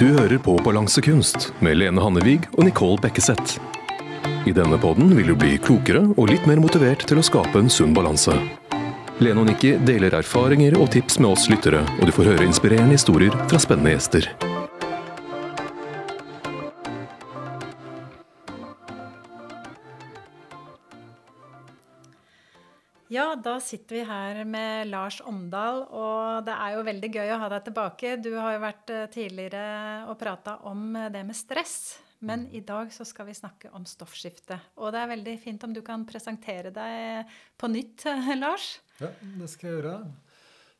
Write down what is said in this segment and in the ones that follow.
Du hører på Balansekunst med Lene Hannevig og Nicole Bekkeseth. I denne podden vil du bli klokere og litt mer motivert til å skape en sunn balanse. Lene og Nikki deler erfaringer og tips med oss lyttere, og du får høre inspirerende historier fra spennende gjester. Ja, da sitter vi her med Lars Omdal, og det er jo veldig gøy å ha deg tilbake. Du har jo vært eh, tidligere og prata om eh, det med stress, men i dag så skal vi snakke om stoffskifte. Og det er veldig fint om du kan presentere deg på nytt, Lars. Ja, det skal jeg gjøre.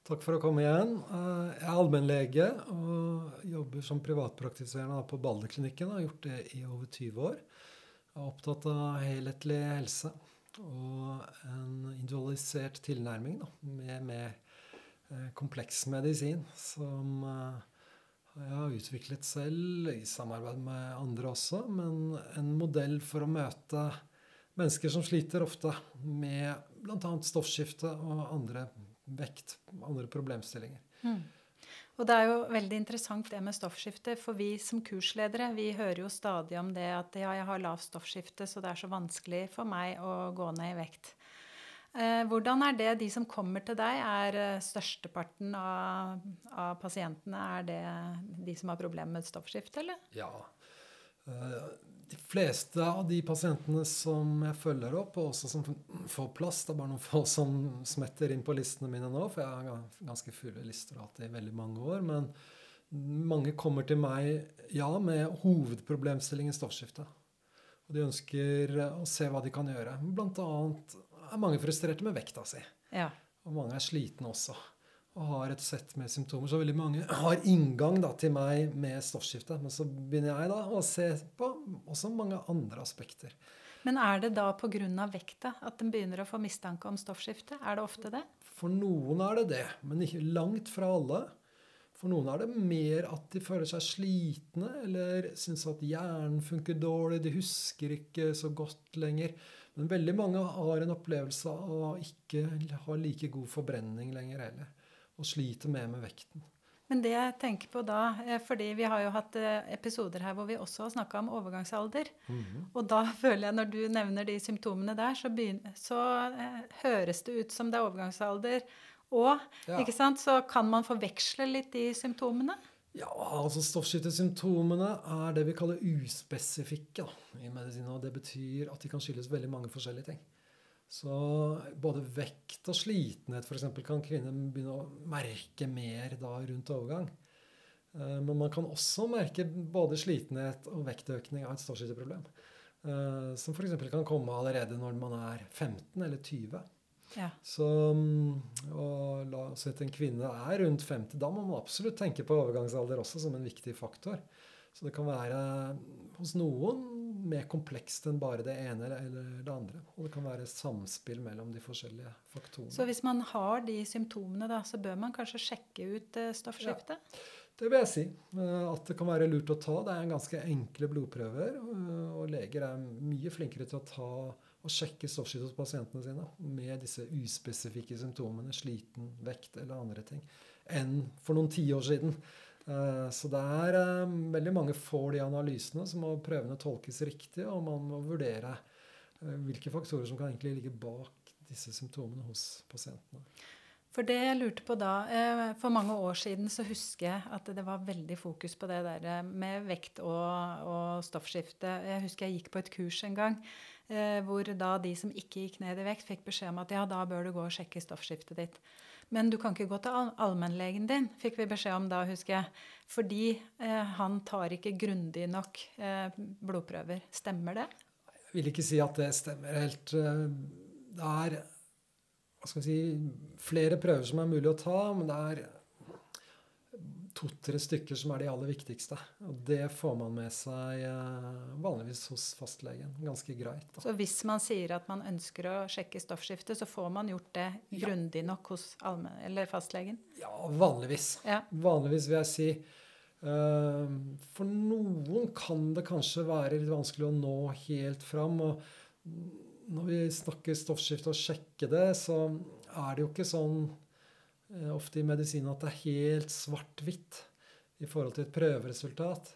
Takk for å komme igjen. Eh, jeg er allmennlege og jobber som privatpraktiserende på Balderklinikken. Har gjort det i over 20 år. Jeg er opptatt av helhetlig helse og en individualisert tilnærming da, med mer eh, kompleks medisin som eh, jeg har utviklet selv i samarbeid med andre også. Men en modell for å møte mennesker som sliter ofte med bl.a. stoffskifte og andre vekt, andre problemstillinger. Mm. Og det er jo veldig interessant det med stoffskifte, for vi som kursledere vi hører jo stadig om det at ja, jeg har lavt stoffskifte, så det er så vanskelig for meg å gå ned i vekt. Eh, hvordan er det de som kommer til deg, er eh, størsteparten av, av pasientene er det de som har problemer med stoffskifte, eller? Ja. De fleste av de pasientene som jeg følger opp, og også som får plass Det er bare noen få som smetter inn på listene mine nå, for jeg har ganske fulle lister og hatt det i veldig mange år. Men mange kommer til meg ja, med hovedproblemstillingen stoffskifte. Og de ønsker å se hva de kan gjøre. Blant annet er mange frustrerte med vekta si. Ja. Og mange er slitne også og har et sett med symptomer. Så veldig mange har inngang da, til meg med stoffskifte. Men så begynner jeg da å se på også mange andre aspekter. Men er det da pga. vekta at en begynner å få mistanke om stoffskifte? Er det ofte det? For noen er det det, men ikke langt fra alle. For noen er det mer at de føler seg slitne, eller syns at hjernen funker dårlig, de husker ikke så godt lenger. Men veldig mange har en opplevelse av å ikke ha like god forbrenning lenger heller og sliter mer med vekten. Men det jeg tenker på da, eh, fordi vi har jo hatt eh, episoder her hvor vi også har snakka om overgangsalder. Mm -hmm. Og da føler jeg, når du nevner de symptomene der, så, begynner, så eh, høres det ut som det er overgangsalder. Og ja. ikke sant, så kan man forveksle litt de symptomene. Ja, altså Stoffskiftesymptomene er det vi kaller uspesifikke da, i medisin. Og det betyr at de kan skyldes veldig mange forskjellige ting. Så både vekt og slitenhet f.eks. kan kvinner begynne å merke mer da rundt overgang. Eh, men man kan også merke både slitenhet og vektøkning av et stoffskifteproblem. Eh, som f.eks. kan komme allerede når man er 15 eller 20. Ja. Så og la oss si at en kvinne er rundt 50. Da må man absolutt tenke på overgangsalder også som en viktig faktor. Så det kan være hos noen mer komplekst enn bare det ene eller det andre. Og det kan være samspill mellom de forskjellige faktorene. Så hvis man har de symptomene, da, så bør man kanskje sjekke ut eh, stoffskiftet? Ja, det vil jeg si. Eh, at det kan være lurt å ta. Det er en ganske enkle blodprøver. Eh, og leger er mye flinkere til å ta og sjekke stoffskiftet hos pasientene sine med disse uspesifikke symptomene, sliten, vekt eller andre ting, enn for noen tiår siden. Eh, så det er eh, veldig mange får de analysene, så må prøvene tolkes riktig, og man må vurdere eh, hvilke faktorer som kan egentlig ligge bak disse symptomene hos pasientene. For det jeg lurte på da, For mange år siden så husker jeg at det var veldig fokus på det der med vekt og, og stoffskifte. Jeg husker jeg gikk på et kurs en gang hvor da de som ikke gikk ned i vekt, fikk beskjed om at ja, da bør du gå og sjekke stoffskiftet ditt. Men du kan ikke gå til allmennlegen din, fikk vi beskjed om da, husker jeg. Fordi eh, han tar ikke grundig nok eh, blodprøver. Stemmer det? Jeg vil ikke si at det stemmer helt. Eh, det er hva skal vi si, flere prøver som er mulig å ta, men det er to-tre stykker som er de aller viktigste. Og det får man med seg eh, vanligvis hos fastlegen. Ganske greit. Da. Så hvis man sier at man ønsker å sjekke stoffskiftet, så får man gjort det ja. grundig nok hos fastlegen? Ja, vanligvis. Ja. Vanligvis vil jeg si. Uh, for noen kan det kanskje være litt vanskelig å nå helt fram. og når vi snakker stoffskifte og sjekke det, så er det jo ikke sånn ofte i medisin at det er helt svart-hvitt i forhold til et prøveresultat.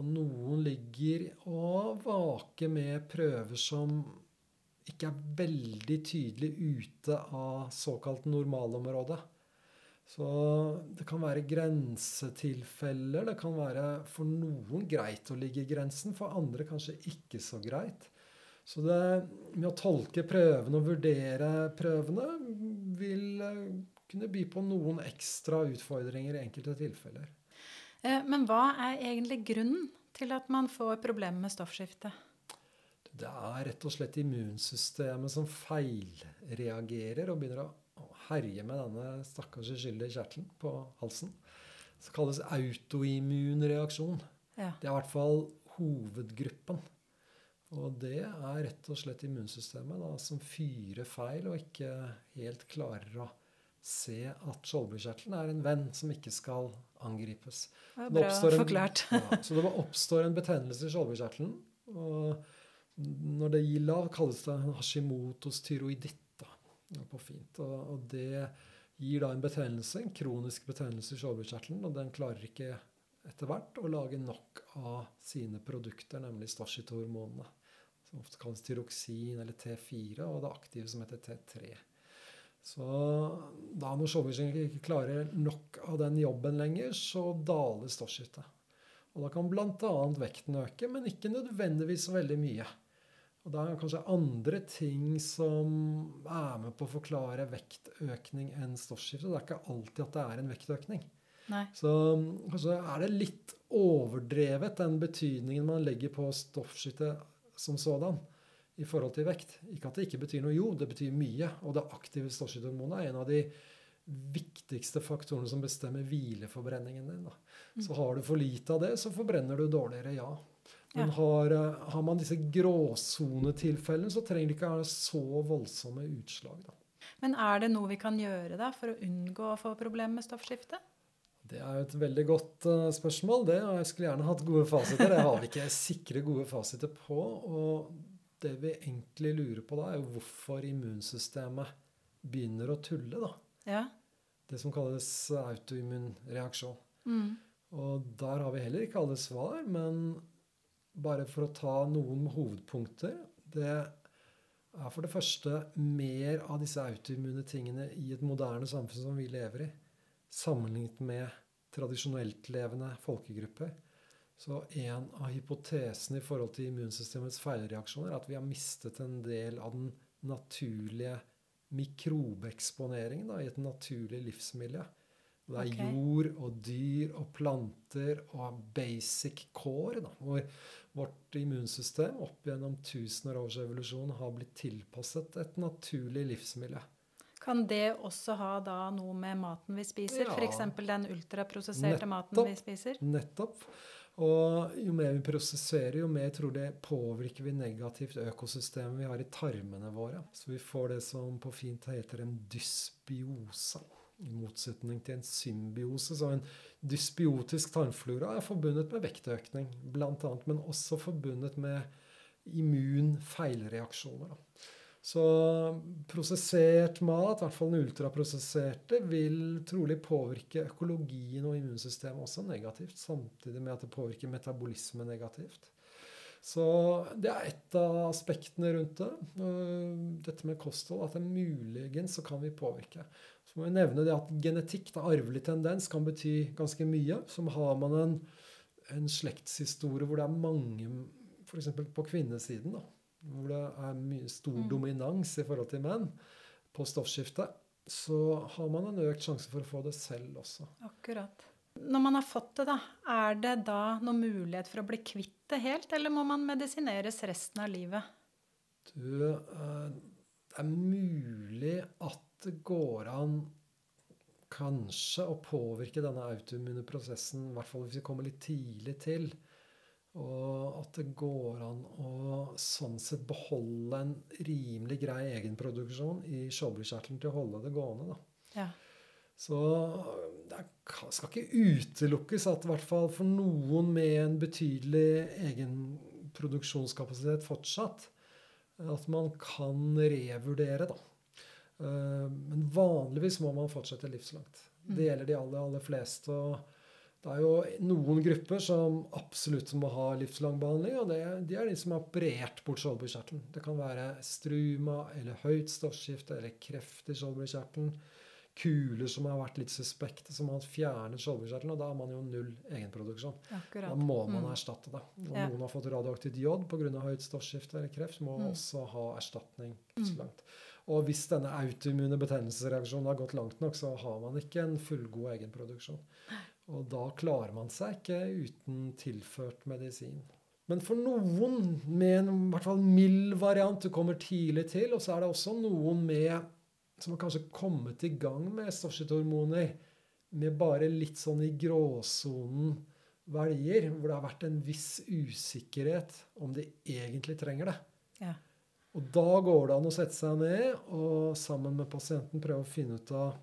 Og noen ligger og vaker med prøver som ikke er veldig tydelig ute av såkalt normalområde. Så det kan være grensetilfeller. Det kan være for noen greit å ligge i grensen, for andre kanskje ikke så greit. Så det med å tolke prøvene og vurdere prøvene vil eh, kunne by på noen ekstra utfordringer i enkelte tilfeller. Eh, men hva er egentlig grunnen til at man får problemer med stoffskifte? Det er rett og slett immunsystemet som feilreagerer og begynner å herje med denne stakkars uskyldige kjertelen på halsen. Det kalles autoimmun reaksjon. Ja. Det er i hvert fall hovedgruppen. Og det er rett og slett immunsystemet da, som fyrer feil og ikke helt klarer å se at skjoldbruskkjertelen er en venn som ikke skal angripes. Det er bra det en- forklart. Ja, så det oppstår en betennelse i skjoldbruskkjertelen. Og når det gir lav, kalles det Hashimotos tyroiditt. på fint. Og, og det gir da en betennelse, en kronisk betennelse i skjoldbruskkjertelen. Og den klarer ikke etter hvert å lage nok av sine produkter, nemlig stoffskiftehormonene. Som ofte kalles tyroksin eller T4, og det aktive som heter T3. Så da når skjoldbruskkjertelen ikke klarer nok av den jobben lenger, så daler stoffskiftet. Og da kan bl.a. vekten øke, men ikke nødvendigvis så veldig mye. Og det er kanskje andre ting som er med på å forklare vektøkning enn stoffskifte. Det er ikke alltid at det er en vektøkning. Nei. Så kanskje er det litt overdrevet, den betydningen man legger på stoffskifte som sådan i forhold til vekt. Ikke at det ikke betyr noe. Jo, det betyr mye. Og det aktive stoffskiftehormonet er en av de viktigste faktorene som bestemmer hvileforbrenningen din. Da. Så har du for lite av det, så forbrenner du dårligere, ja. Men Ja. har, eh, har man disse gråsonetilfellene, så trenger det ikke være så voldsomme utslag. Da. Men er det noe vi kan gjøre da for å unngå å få problemer med stoffskifte? Det er jo et veldig godt eh, spørsmål, det. Og jeg skulle gjerne hatt gode fasiter. Det har vi ikke sikre, gode fasiter på. Og det vi egentlig lurer på da, er jo hvorfor immunsystemet begynner å tulle, da. Ja. Det som kalles autoimmun reaksjon. Mm. Og der har vi heller ikke alle svar, men bare for å ta noen hovedpunkter Det er for det første mer av disse autoimmune tingene i et moderne samfunn som vi lever i, sammenlignet med tradisjonelt levende folkegrupper. Så en av hypotesene i forhold til immunsystemets feilreaksjoner er at vi har mistet en del av den naturlige mikrobeeksponeringen da, i et naturlig livsmiljø. Det er okay. jord og dyr og planter og basic core, da, hvor vårt immunsystem opp gjennom tusener års evolusjon har blitt tilpasset et naturlig livsmiljø. Kan det også ha da noe med maten vi spiser? Ja. F.eks. den ultraprosesserte maten vi spiser? Nettopp. Og jo mer vi prosesserer, jo mer tror det påvirker vi negativt økosystemet vi har i tarmene våre. Så vi får det som på fint heter en dysbiose. I motsetning til en symbiose. Så en dysbiotisk tarmflora er forbundet med vektøkning, blant annet, men også forbundet med immunfeilreaksjoner. Da. Så prosessert mat, i hvert fall den ultraprosesserte, vil trolig påvirke økologien og immunsystemet også negativt, samtidig med at det påvirker metabolisme negativt. Så det er et av aspektene rundt det. Dette med kosthold, at det muligens så kan vi påvirke. Så må vi nevne det at genetikk, da arvelig tendens, kan bety ganske mye. Så har man en, en slektshistorie hvor det er mange, f.eks. på kvinnesiden, da, hvor det er stor Mm. dominans i forhold til menn på stoffskifte, så har man en økt sjanse for å få det selv også. Akkurat. Når man har fått det, da, er det da noen mulighet for å bli kvitt det helt, eller må man medisineres resten av livet? Du, eh, det er mulig at det går an kanskje å påvirke denne autoimmune prosessen, i hvert fall hvis vi kommer litt tidlig til. Og at det går an å sånn sett beholde en rimelig grei egenproduksjon i skjoldbruskkjertelen til å holde det gående. Ja. Så det skal ikke utelukkes at i hvert fall for noen med en betydelig egenproduksjonskapasitet fortsatt, at man kan revurdere, da. Eh, Men vanligvis må man fortsette livslangt. Det Mm. gjelder de aller, aller fleste. Og Det er jo noen grupper som absolutt må ha livslang behandling, og det, de er de som har operert bort skjoldbruskkjertelen. Det kan være struma eller høyt stoffskifte eller kreft i skjoldbruskkjertelen. Kuler som har vært litt suspekte, som har fjernet skjoldbruskkjertelen. Og da har man jo null egenproduksjon. Akkurat. Da må man Mm. erstatte det. Og Ja. noen har fått radioaktivt jod pga. høyt stoffskifte eller kreft, må Mm. også ha erstatning så langt. Og hvis denne autoimmune betennelsesreaksjonen har gått langt nok, så har man ikke en fullgod egenproduksjon. Og da klarer man seg ikke uten tilført medisin. Men for noen med en i hvert fall mild variant du kommer tidlig til, og så er det også noen med som har kanskje kommet i gang med stoffskifthormoner med bare litt sånn i gråsonen velger, hvor det har vært en viss usikkerhet om de egentlig trenger det. Ja. Og da går det an å sette seg ned og sammen med pasienten prøve å finne ut av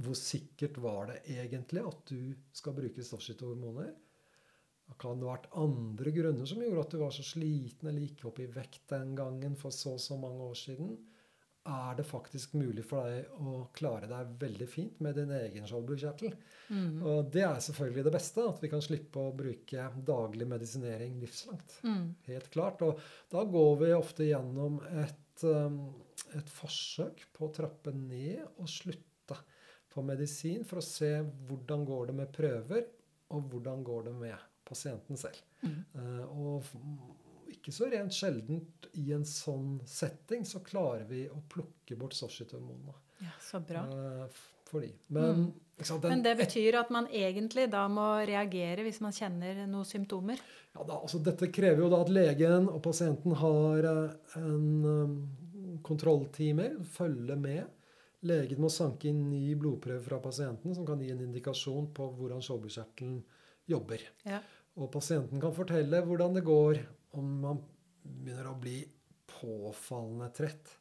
hvor sikkert var det egentlig at du skal bruke stoffskiftehormoner. Det ha vært andre grunner som gjorde at du var så sliten eller gikk opp i vekt den gangen for så og så mange år siden. Er det faktisk mulig for deg å klare deg veldig fint med din egen skjoldbruskkjertel? Mm. Og det er selvfølgelig det beste, at vi kan slippe å bruke daglig medisinering livslangt. Mm. Helt klart. Og da går vi ofte gjennom et, um, et forsøk på å trappe ned og slutte på medisin for å se hvordan går det med prøver, og hvordan går det med pasienten selv. Mm. Eh, og ikke så rent sjeldent i en sånn setting så klarer vi å plukke bort stoffskiftehormonene. ja, så bra. eh, for de. Men, Mm. sant, den Men det betyr at man egentlig da må reagere hvis man kjenner noen symptomer? Ja, da, altså dette krever jo da at legen og pasienten har eh, en kontrolltime, følger med. Legen må sanke inn ny blodprøve fra pasienten som kan gi en indikasjon på hvordan skjoldbruskkjertelen jobber. Ja. Og pasienten kan fortelle hvordan det går om man begynner å bli påfallende trett.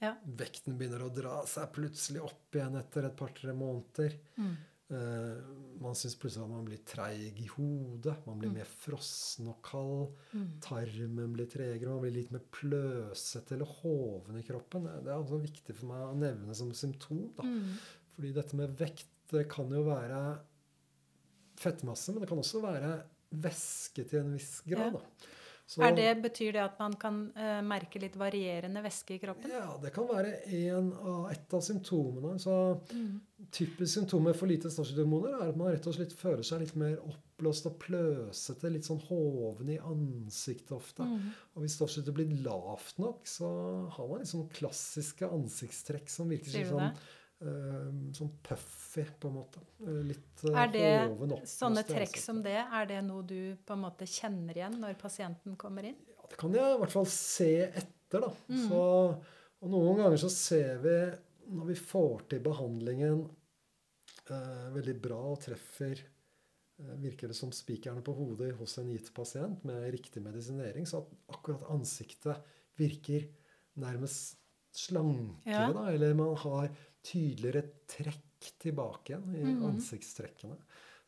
Ja. Vekten begynner å dra seg plutselig opp igjen etter et par-tre måneder. Mm. Eh, man syns plutselig at man blir treig i hodet. Man blir Mm. mer frossen og kald. Mm. Tarmen blir tregere. Man blir litt mer pløsete eller hoven i kroppen. Det er altså viktig for meg å nevne som symptom. Da. Mm. Fordi dette med vekt det kan jo være fettmasse, men det kan også være væske til en viss grad. Da. Er det, betyr det at man kan uh, merke litt varierende væske i kroppen? Ja, det kan være en av, et av symptomene. Så Mm. Typisk symptom med for lite stoffskiftehormoner er at man rett og slett føler seg litt mer oppblåst og pløsete, litt sånn hoven i ansiktet ofte. Mm. Og hvis stoffskiftet blir lavt nok, så har man liksom klassiske ansiktstrekk som virker sånn, eh, sånn puffy, på en måte. Eh, Litt eh, Er det hoven opp. sånne trekk som det, er det noe du på en måte kjenner igjen når pasienten kommer inn? Ja, det kan jeg i hvert fall se etter, da. Mm. Så, og noen ganger så ser vi, når vi får til behandlingen eh, veldig bra og treffer eh, Virker det som spikerne på hodet hos en gitt pasient med riktig medisinering, så at akkurat ansiktet virker nærmest slankere, Ja. da. Eller man har tydeligere trekk tilbake igjen i mm. ansiktstrekkene.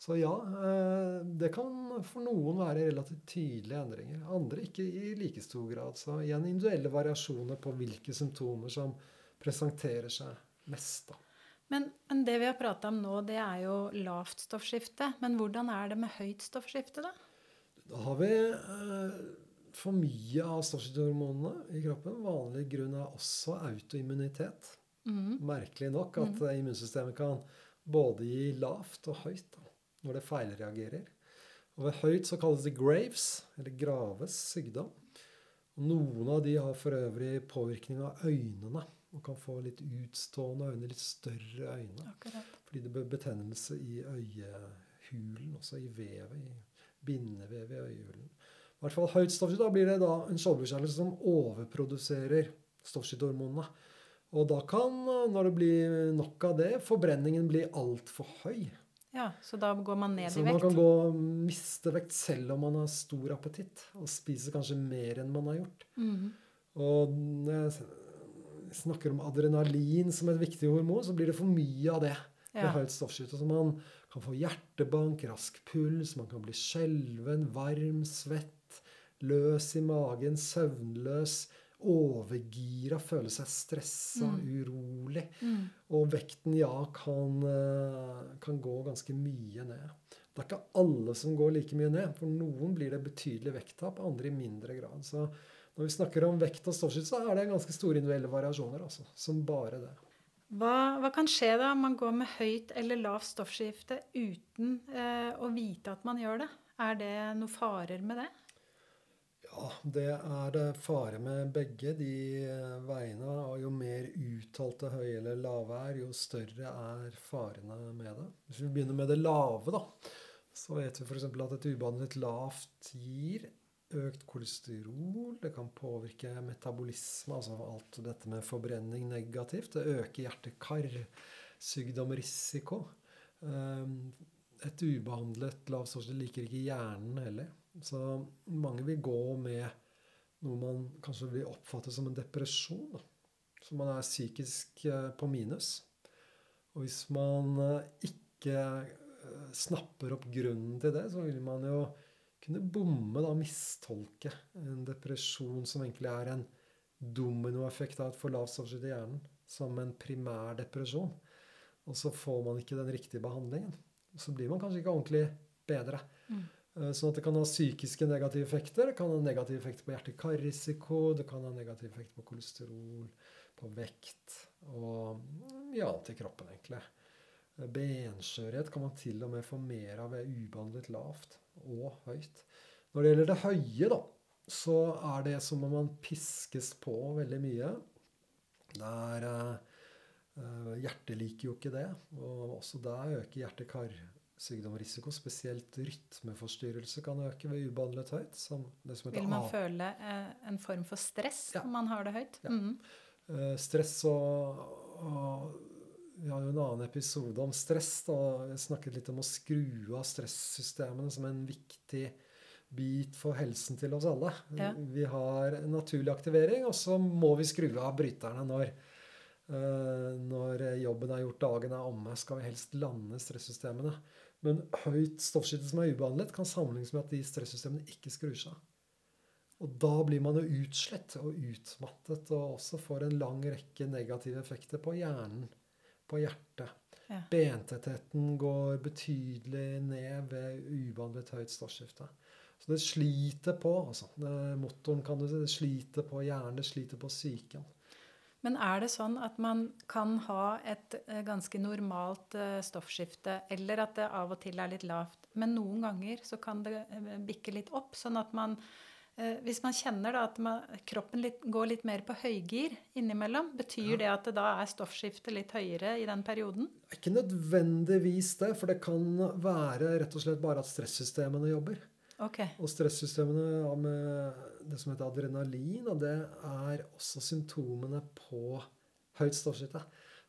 Så ja, eh, det kan for noen være relativt tydelige endringer. Andre ikke i like stor grad. Så igjen individuelle variasjoner på hvilke symptomer som presenterer seg mest. da. Men, men det vi har prata om nå, det er jo lavt stoffskifte. Men hvordan er det med høyt stoffskifte, da? Da har vi eh, for mye av stoffskiftehormonene i kroppen. Vanlig grunn er også autoimmunitet. Mm. Merkelig nok at mm. immunsystemet kan både gi lavt og høyt da, når det feilreagerer. Og ved høyt så kalles det Graves, eller Graves sykdom. Noen av de har for øvrig påvirkning av øynene. Og kan få litt utstående øyne, litt større øyne. Akkurat. Fordi det blir betennelse i øyehulen, også i vevet, i bindevevet i øyehulen. I hvert fall høyt stoffskifte. Da blir det da en skjoldbruskkjertel som overproduserer stoffskiftehormonene. Og da kan, når det blir nok av det, forbrenningen bli altfor høy. Ja, Så da går man ned Så i man vekt? kan gå miste vekt selv om man har stor appetitt og spiser kanskje mer enn man har gjort. Mm. Og når jeg snakker om adrenalin som et viktig hormon, så blir det for mye av det Ja. høyt stoffskifte. Så man kan få hjertebank, rask puls, man kan bli skjelven, varm, svett, løs i magen, søvnløs, overgira, føle seg stressa, urolig. Mm. Og vekten, ja, kan, eh, kan gå ganske mye ned. Det er ikke alle som går like mye ned. For noen blir det betydelig vekttap, andre i mindre grad. Så når vi snakker om vekt og stoffskifte, så er det ganske store individuelle variasjoner. Altså, som bare det. Hva, hva, kan skje da om man går med høyt eller lavt stoffskifte uten eh, å vite at man gjør det? Er det noen farer med det? Ja, det er fare med begge de eh, veiene. Og jo mer uttalte høye eller lave er, jo større er farene med det. Hvis vi begynner med det lave, da, så vet vi f.eks. at et ubehandlet lavt gir økt kolesterol. Det kan påvirke metabolisme, altså alt dette med forbrenning negativt. Det øker hjerte-kar-sykdomrisiko. Ehm, et ubehandlet lavt lavstårsel liker ikke hjernen heller. Så mange vil gå med noe man kanskje vil oppfatte som en depresjon. Så man er psykisk eh, på minus. Og hvis man eh, ikke eh, snapper opp grunnen til det, så vil man jo kunne bomme, og mistolke en depresjon som egentlig er en dominoeffekt av et for lavt stoffskifte i hjernen, som en primær depresjon. Og så får man ikke den riktige behandlingen. Så blir man kanskje ikke ordentlig bedre. Mm. Eh, sånn at det kan ha psykiske negative effekter. Det kan ha negative effekter på hjerte-kar-risiko, det kan ha negative effekter på kolesterol, på vekt og mye annet i kroppen, egentlig. Eh, benskjørhet kan man til og med få mer av ved ubehandlet lavt og høyt. Når det gjelder det høye, da, så er det som om man piskes på veldig mye. Der uh, Hjertet liker jo ikke det. Og også der øker hjerte-karsykdomrisiko. Spesielt rytmeforstyrrelse kan øke ved ubehandlet høyt. Vil man føle uh, en form for stress ja. om man har det høyt? Ja. Mm. Uh, stress og, og vi har jo en annen episode om stress. da, Vi snakket litt om å skru av stressystemene som en viktig bit for helsen til oss alle. Ja. Vi har naturlig aktivering, og så må vi skru av bryterne når, uh, når jobben er gjort, dagen er omme. Skal vi helst lande stressystemene. Men høyt stoffskifte som er ubehandlet, kan sammenlignes med at de stressystemene ikke skrur seg. Og da blir man jo utslett og utmattet og også får en lang rekke negative effekter på hjernen på hjertet. Ja. Bentettheten går betydelig ned ved ubehandlet høyt stoffskifte. Så det sliter på. altså. Motoren kan du si, det sliter på hjernen, det sliter på psyken. Men er det sånn at man kan ha et eh, ganske normalt eh, stoffskifte, eller at det av og til er litt lavt, men noen ganger så kan det eh, bikke litt opp, sånn at man hvis man kjenner at kroppen går litt mer på høygir innimellom, betyr det at det da er stoffskiftet litt høyere i den perioden? Ikke nødvendigvis det, for det kan være rett og slett bare at stressystemene jobber. Okay. Og stressystemene med det som heter adrenalin, og det er også symptomene på høyt stoffskifte.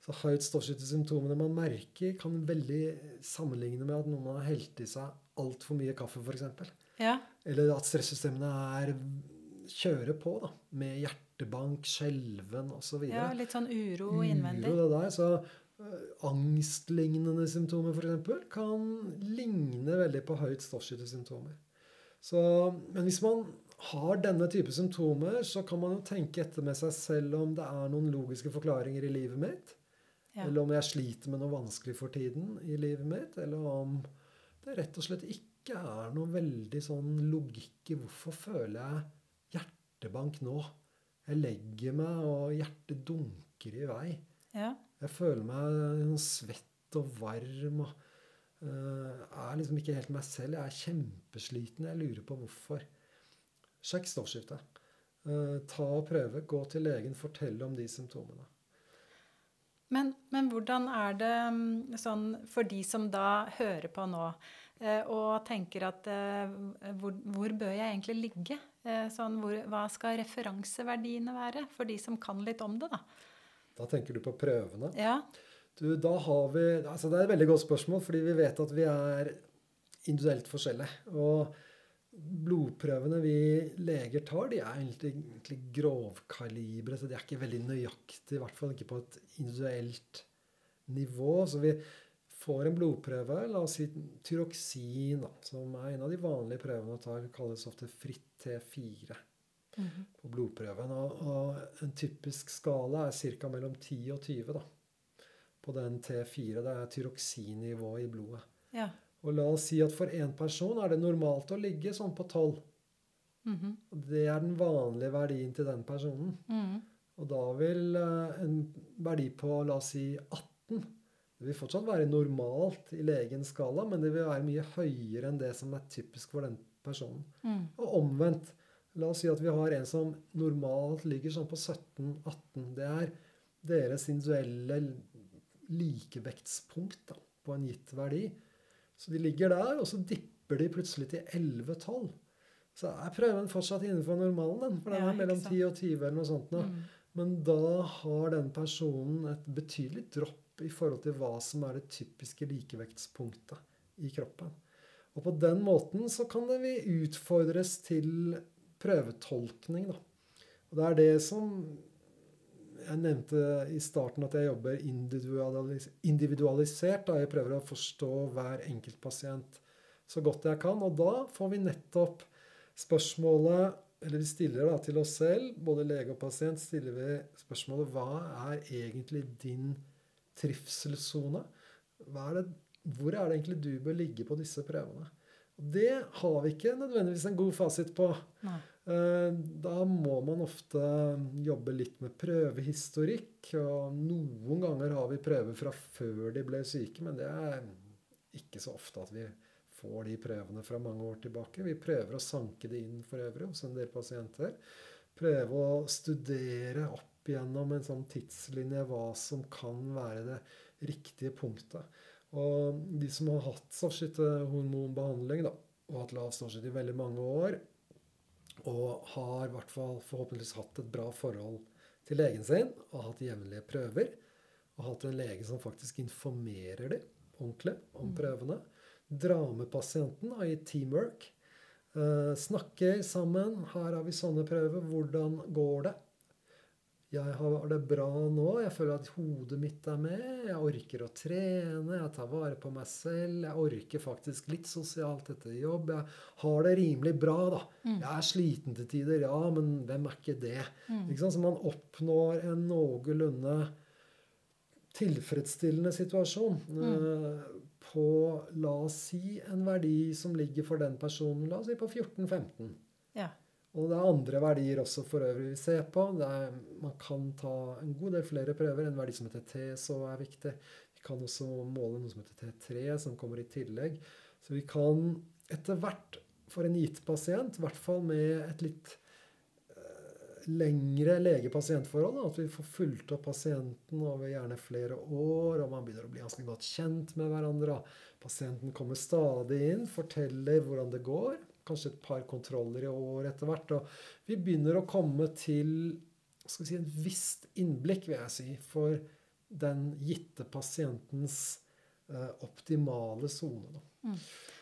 Så høyt stoffskiftesymptomene man merker, kan veldig sammenligne med at noen har helt i seg altfor mye kaffe, f.eks. Ja. Eller at stressystemene er kjører på da, med hjertebank, skjelven osv. Ja, litt sånn uro innvendig. Uro, det der, så uh, Angstlignende symptomer f.eks. kan ligne veldig på høyt stoffskiftesymptomer. Så, men hvis man har denne type symptomer, så kan man jo tenke etter med seg selv om det er noen logiske forklaringer i livet mitt. Ja. Eller om jeg sliter med noe vanskelig for tiden i livet mitt. Eller om det rett og slett ikke er noen veldig sånn logikk i hvorfor føler jeg hjertebank nå. Jeg legger meg, og hjertet dunker i vei. Ja. Jeg føler meg sånn svett og varm. og er liksom ikke helt meg selv. Jeg er kjempesliten. Jeg lurer på hvorfor. Sjekk stoffskiftet. Uh, ta og prøve. Gå til legen. Fortell om de symptomene. Men, men, hvordan er det mm, sånn for de som da hører på nå? Eh, og tenker at eh, hvor, hvor, bør jeg egentlig ligge? Eh, sånn, hvor, hva skal referanseverdiene være for de som kan litt om det? Da Da tenker du på prøvene? Ja. Du, da har vi, altså Det er et veldig godt spørsmål, fordi vi vet at vi er individuelt forskjellige. Og blodprøvene vi leger tar, de er egentlig, egentlig grovkalibre, så de er ikke veldig nøyaktige. I hvert fall ikke på et individuelt nivå. Så vi, får en blodprøve, la oss si tyroksin, som er en av de vanlige prøvene å ta, kalles ofte fritt T4 mm -hmm. på blodprøven. Og, og, en typisk skala er ca. mellom 10 og 20 da, på den T4. Det er tyroksinnivået i blodet. Ja. Og la oss si at for én person er det normalt å ligge sånn på 12. Mhm. Det er den vanlige verdien til den personen. Mhm. Og da vil eh, en verdi på la oss si 18 Det vil fortsatt være normalt i legens skala, men det vil være mye høyere enn det som er typisk for den personen. Mm. Og omvendt. La oss si at vi har en som normalt ligger sånn på 17-18. Det er deres individuelle likevektspunkt da, på en gitt verdi. Så de ligger der, og så dipper de plutselig til 11-12. Så er prøven fortsatt innenfor normalen, den, for den Ja, er mellom ikke sant. 10 og 20 eller noe sånt. Mhm. Men da har den personen et betydelig dropp i forhold til hva som er det typiske likevektspunktet i kroppen. Og på den måten så kan det vi utfordres til prøvetolkning, da. Og det er det som jeg nevnte i starten at jeg jobber individualis individualisert. Da jeg prøver å forstå hver enkelt pasient så godt jeg kan. Og da får vi nettopp spørsmålet Eller vi stiller da til oss selv, både lege og pasient, stiller vi spørsmålet hva er egentlig din trivselssone? Hvor er det egentlig du bør ligge på disse prøvene? Det har vi ikke nødvendigvis en god fasit på. Nei. Eh, Da må man ofte jobbe litt med prøvehistorikk. Og noen ganger har vi prøver fra før de ble syke, men det er ikke så ofte at vi får de prøvene fra mange år tilbake. Vi prøver å sanke det inn for øvrig hos en del pasienter. Prøve å studere opp gjennom en sånn tidslinje hva som kan være det riktige punktet. Og de som har hatt stofskyttehormonbehandling da, og hatt lav stofskytte i veldig mange år, og har i hvert fall forhåpentligvis hatt et bra forhold til legen sin, og hatt jevnlige prøver, og hatt en lege som faktisk informerer dem ordentlig om Mm. prøvene, dra med pasienten og i teamwork, eh, snakke sammen, her har vi sånne prøver, hvordan går det? Jeg har det bra nå, jeg føler at hodet mitt er med, jeg orker å trene, jeg tar vare på meg selv, jeg orker faktisk litt sosialt etter jobb, jeg har det rimelig bra da. Mm. Jeg er sliten til tider, ja, men hvem er ikke det? Mm. Ikke? Så man oppnår en noenlunde tilfredsstillende situasjon mm. på, la oss si, en verdi som ligger for den personen, la oss si på 14-15. Ja. Og det er andre verdier også for øvrig vi ser på. Er, man kan ta en god del flere prøver. En verdi som heter T, så er viktig. Vi kan også måle noe som heter T3, som kommer i tillegg. Så vi kan etter hvert for en gitt pasient, i hvert fall med et litt eh, lengre lege-pasient-forhold, at vi får fulgt opp pasienten over gjerne flere år, og man begynner å bli ganske godt kjent med hverandre. Pasienten kommer stadig inn, forteller hvordan det går. Kanskje et par kontroller i år etter hvert. Og vi begynner å komme til skal vi si, en visst innblikk, vil jeg si, for den gitte pasientens eh, optimale sone. Mm.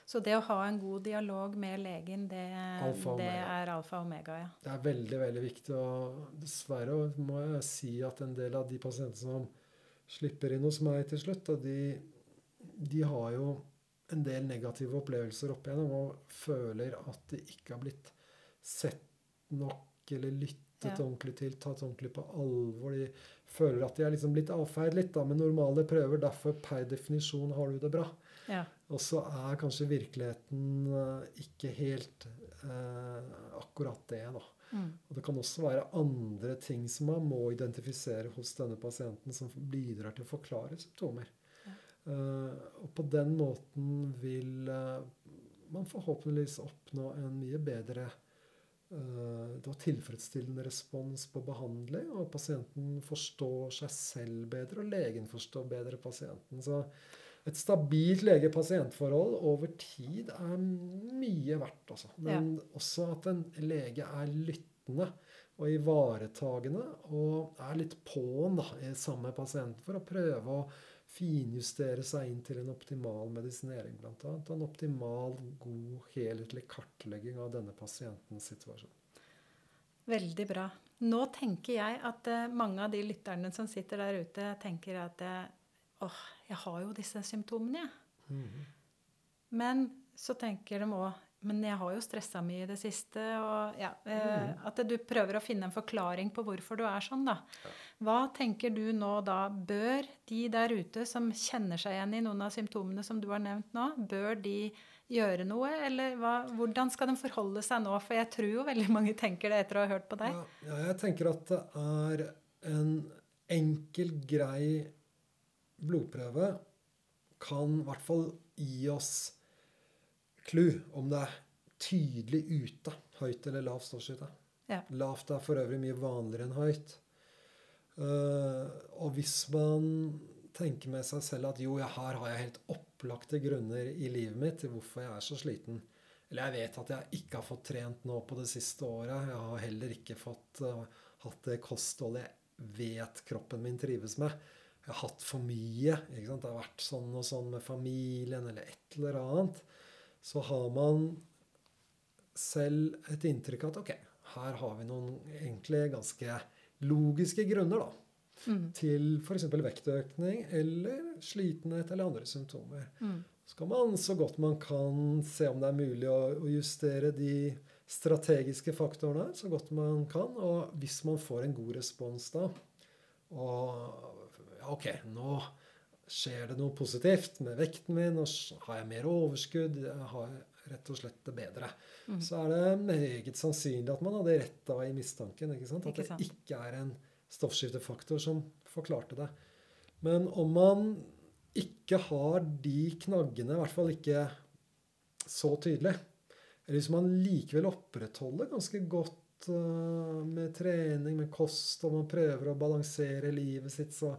Så det å ha en god dialog med legen, det, Alfa det er alfa og omega, ja. Det er veldig veldig viktig. Og dessverre må jeg si at en del av de pasientene som slipper inn hos meg til slutt, de, de har jo en del negative opplevelser opp igjennom og føler at de ikke har blitt sett nok eller lyttet Ja. ordentlig til, tatt ordentlig på alvor. De føler at de er liksom blitt avfeid litt da, med normale prøver. Derfor per definisjon har du det bra. ja. Og så er kanskje virkeligheten eh, ikke helt eh, akkurat det, da. Mm. Og det kan også være andre ting som man må identifisere hos denne pasienten, som bidrar til å forklare symptomer. Ja. Eh, og på den måten vil eh, man forhåpentligvis oppnå en mye bedre eh, da tilfredsstillende respons på behandling, og pasienten forstår seg selv bedre, og legen forstår bedre pasienten. Så et stabilt lege-pasient-forhold over tid er mye verdt, altså. Men også at en lege er lyttende og ivaretagende og er litt på'n i samme pasient for å prøve å finjustere seg inn til en optimal medisinering, annet. Og en optimal, god, helhetlig kartlegging av denne pasientens situasjon. Veldig bra. Nå tenker jeg at eh, mange av de lytterne som sitter der ute, tenker at eh, åh, jeg har jo disse symptomene, jeg. Mhm. Men så tenker de òg men jeg har jo stressa mye i det siste. Og ja, eh, Mm. At du prøver å finne en forklaring på hvorfor du er sånn, da. Hva tenker du nå da? Bør de der ute som kjenner seg igjen i noen av symptomene som du har nevnt nå, bør de gjøre noe? Eller hva, hvordan skal de forholde seg nå? For jeg tror jo veldig mange tenker det etter å ha hørt på deg. Ja, ja, jeg tenker at det er en enkel, grei blodprøve kan i hvert fall gi oss clou om det er tydelig ute høyt eller lavt stoffskifte. Ja. Lavt er for øvrig mye vanligere enn høyt. Uh, og hvis man tenker med seg selv at jo, her har jeg helt opplagte grunner i livet mitt til hvorfor jeg er så sliten. Eller jeg vet at jeg ikke har fått trent nå på det siste året. Jeg har heller ikke fått uh, hatt det kostholdet jeg vet kroppen min trives med. Jeg har hatt for mye. Det har vært sånn og sånn med familien eller et eller annet. Så har man selv et inntrykk av at ok, her har vi noen egentlig ganske logiske grunner da, Mm. til f.eks. vektøkning eller slitenhet eller andre symptomer. Mm. Så kan man så godt man kan se om det er mulig å, å justere de strategiske faktorene så godt man kan. Og hvis man får en god respons da, og ok, nå skjer det noe positivt med vekten min, og har jeg mer overskudd, Har jeg rett og slett det bedre, Mm. så er det meget sannsynlig at man hadde rett da i mistanken. ikke sant? At det ikke er en stoffskiftefaktor som forklarte det. Men om man ikke har de knaggene, i hvert fall ikke så tydelig, eller hvis man likevel opprettholder ganske godt øh, med trening, med kost, og man prøver å balansere livet sitt så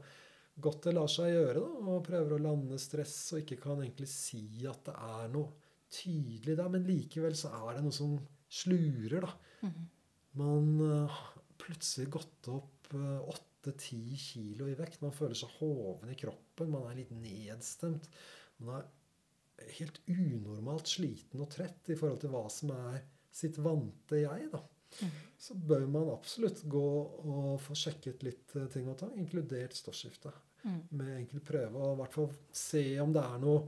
godt det lar seg gjøre, da, og prøver å lande stress og ikke kan egentlig si at det er noe tydelig der, men likevel så er det noe som slurer, da. Mhm. Man har plutselig gått opp åtte-ti kilo i vekt. Man føler seg hoven i kroppen. Man er litt nedstemt. Man er helt unormalt sliten og trett i forhold til hva som er sitt vante jeg. da. Så bør man absolutt gå og få sjekket litt eh, ting og tang, inkludert stoffskifte. Mm. Med enkel prøve, og i hvert fall se om det er noe,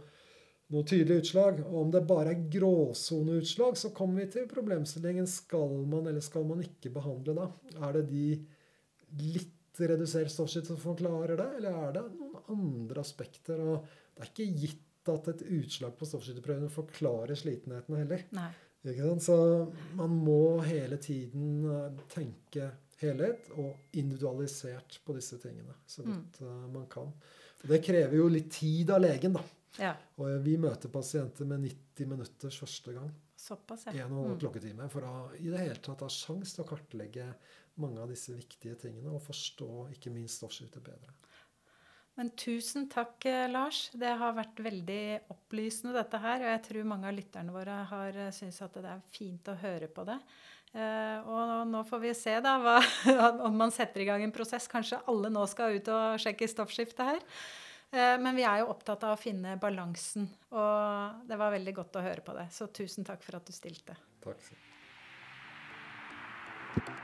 noe tydelig utslag. Og om det bare er gråsoneutslag, så kommer vi til problemstillingen skal man eller skal man ikke behandle da. Er det de litt redusert stoffskifte som forklarer det, eller er det noen andre aspekter? Og det er ikke gitt at et utslag på stoffskifteprøvene forklarer slitenheten heller. Nei. Så man må hele tiden eh, tenke helhet og individualisert på disse tingene så godt mm. man kan. Og det krever jo litt tid av legen, da. Ja. Og eh, vi møter pasienter med 90 minutters første gang. Såpass, En og en Mm. klokketime. For å i det hele tatt ha sjanse til å kartlegge mange av disse viktige tingene og forstå ikke minst stoffskiftet bedre. Men tusen takk, eh, Lars. Det har vært veldig opplysende, dette her. Og jeg tror mange av lytterne våre har uh, syntes at det er fint å høre på det. Eh, og nå får vi se da hva, om man setter i gang en prosess. Kanskje alle nå skal ut og sjekke stoffskiftet her. Eh, men vi er jo opptatt av å finne balansen. Og det var veldig godt å høre på det. Så tusen takk for at du stilte. Takk.